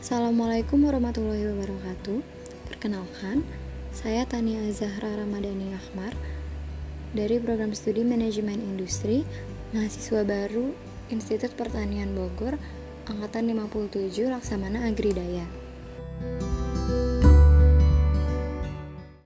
Assalamualaikum warahmatullahi wabarakatuh. Perkenalkan, saya Tania Zahra Ramadhani Ahmar dari program studi Manajemen Industri, mahasiswa baru Institut Pertanian Bogor, angkatan 57 Laksamana Agridaya.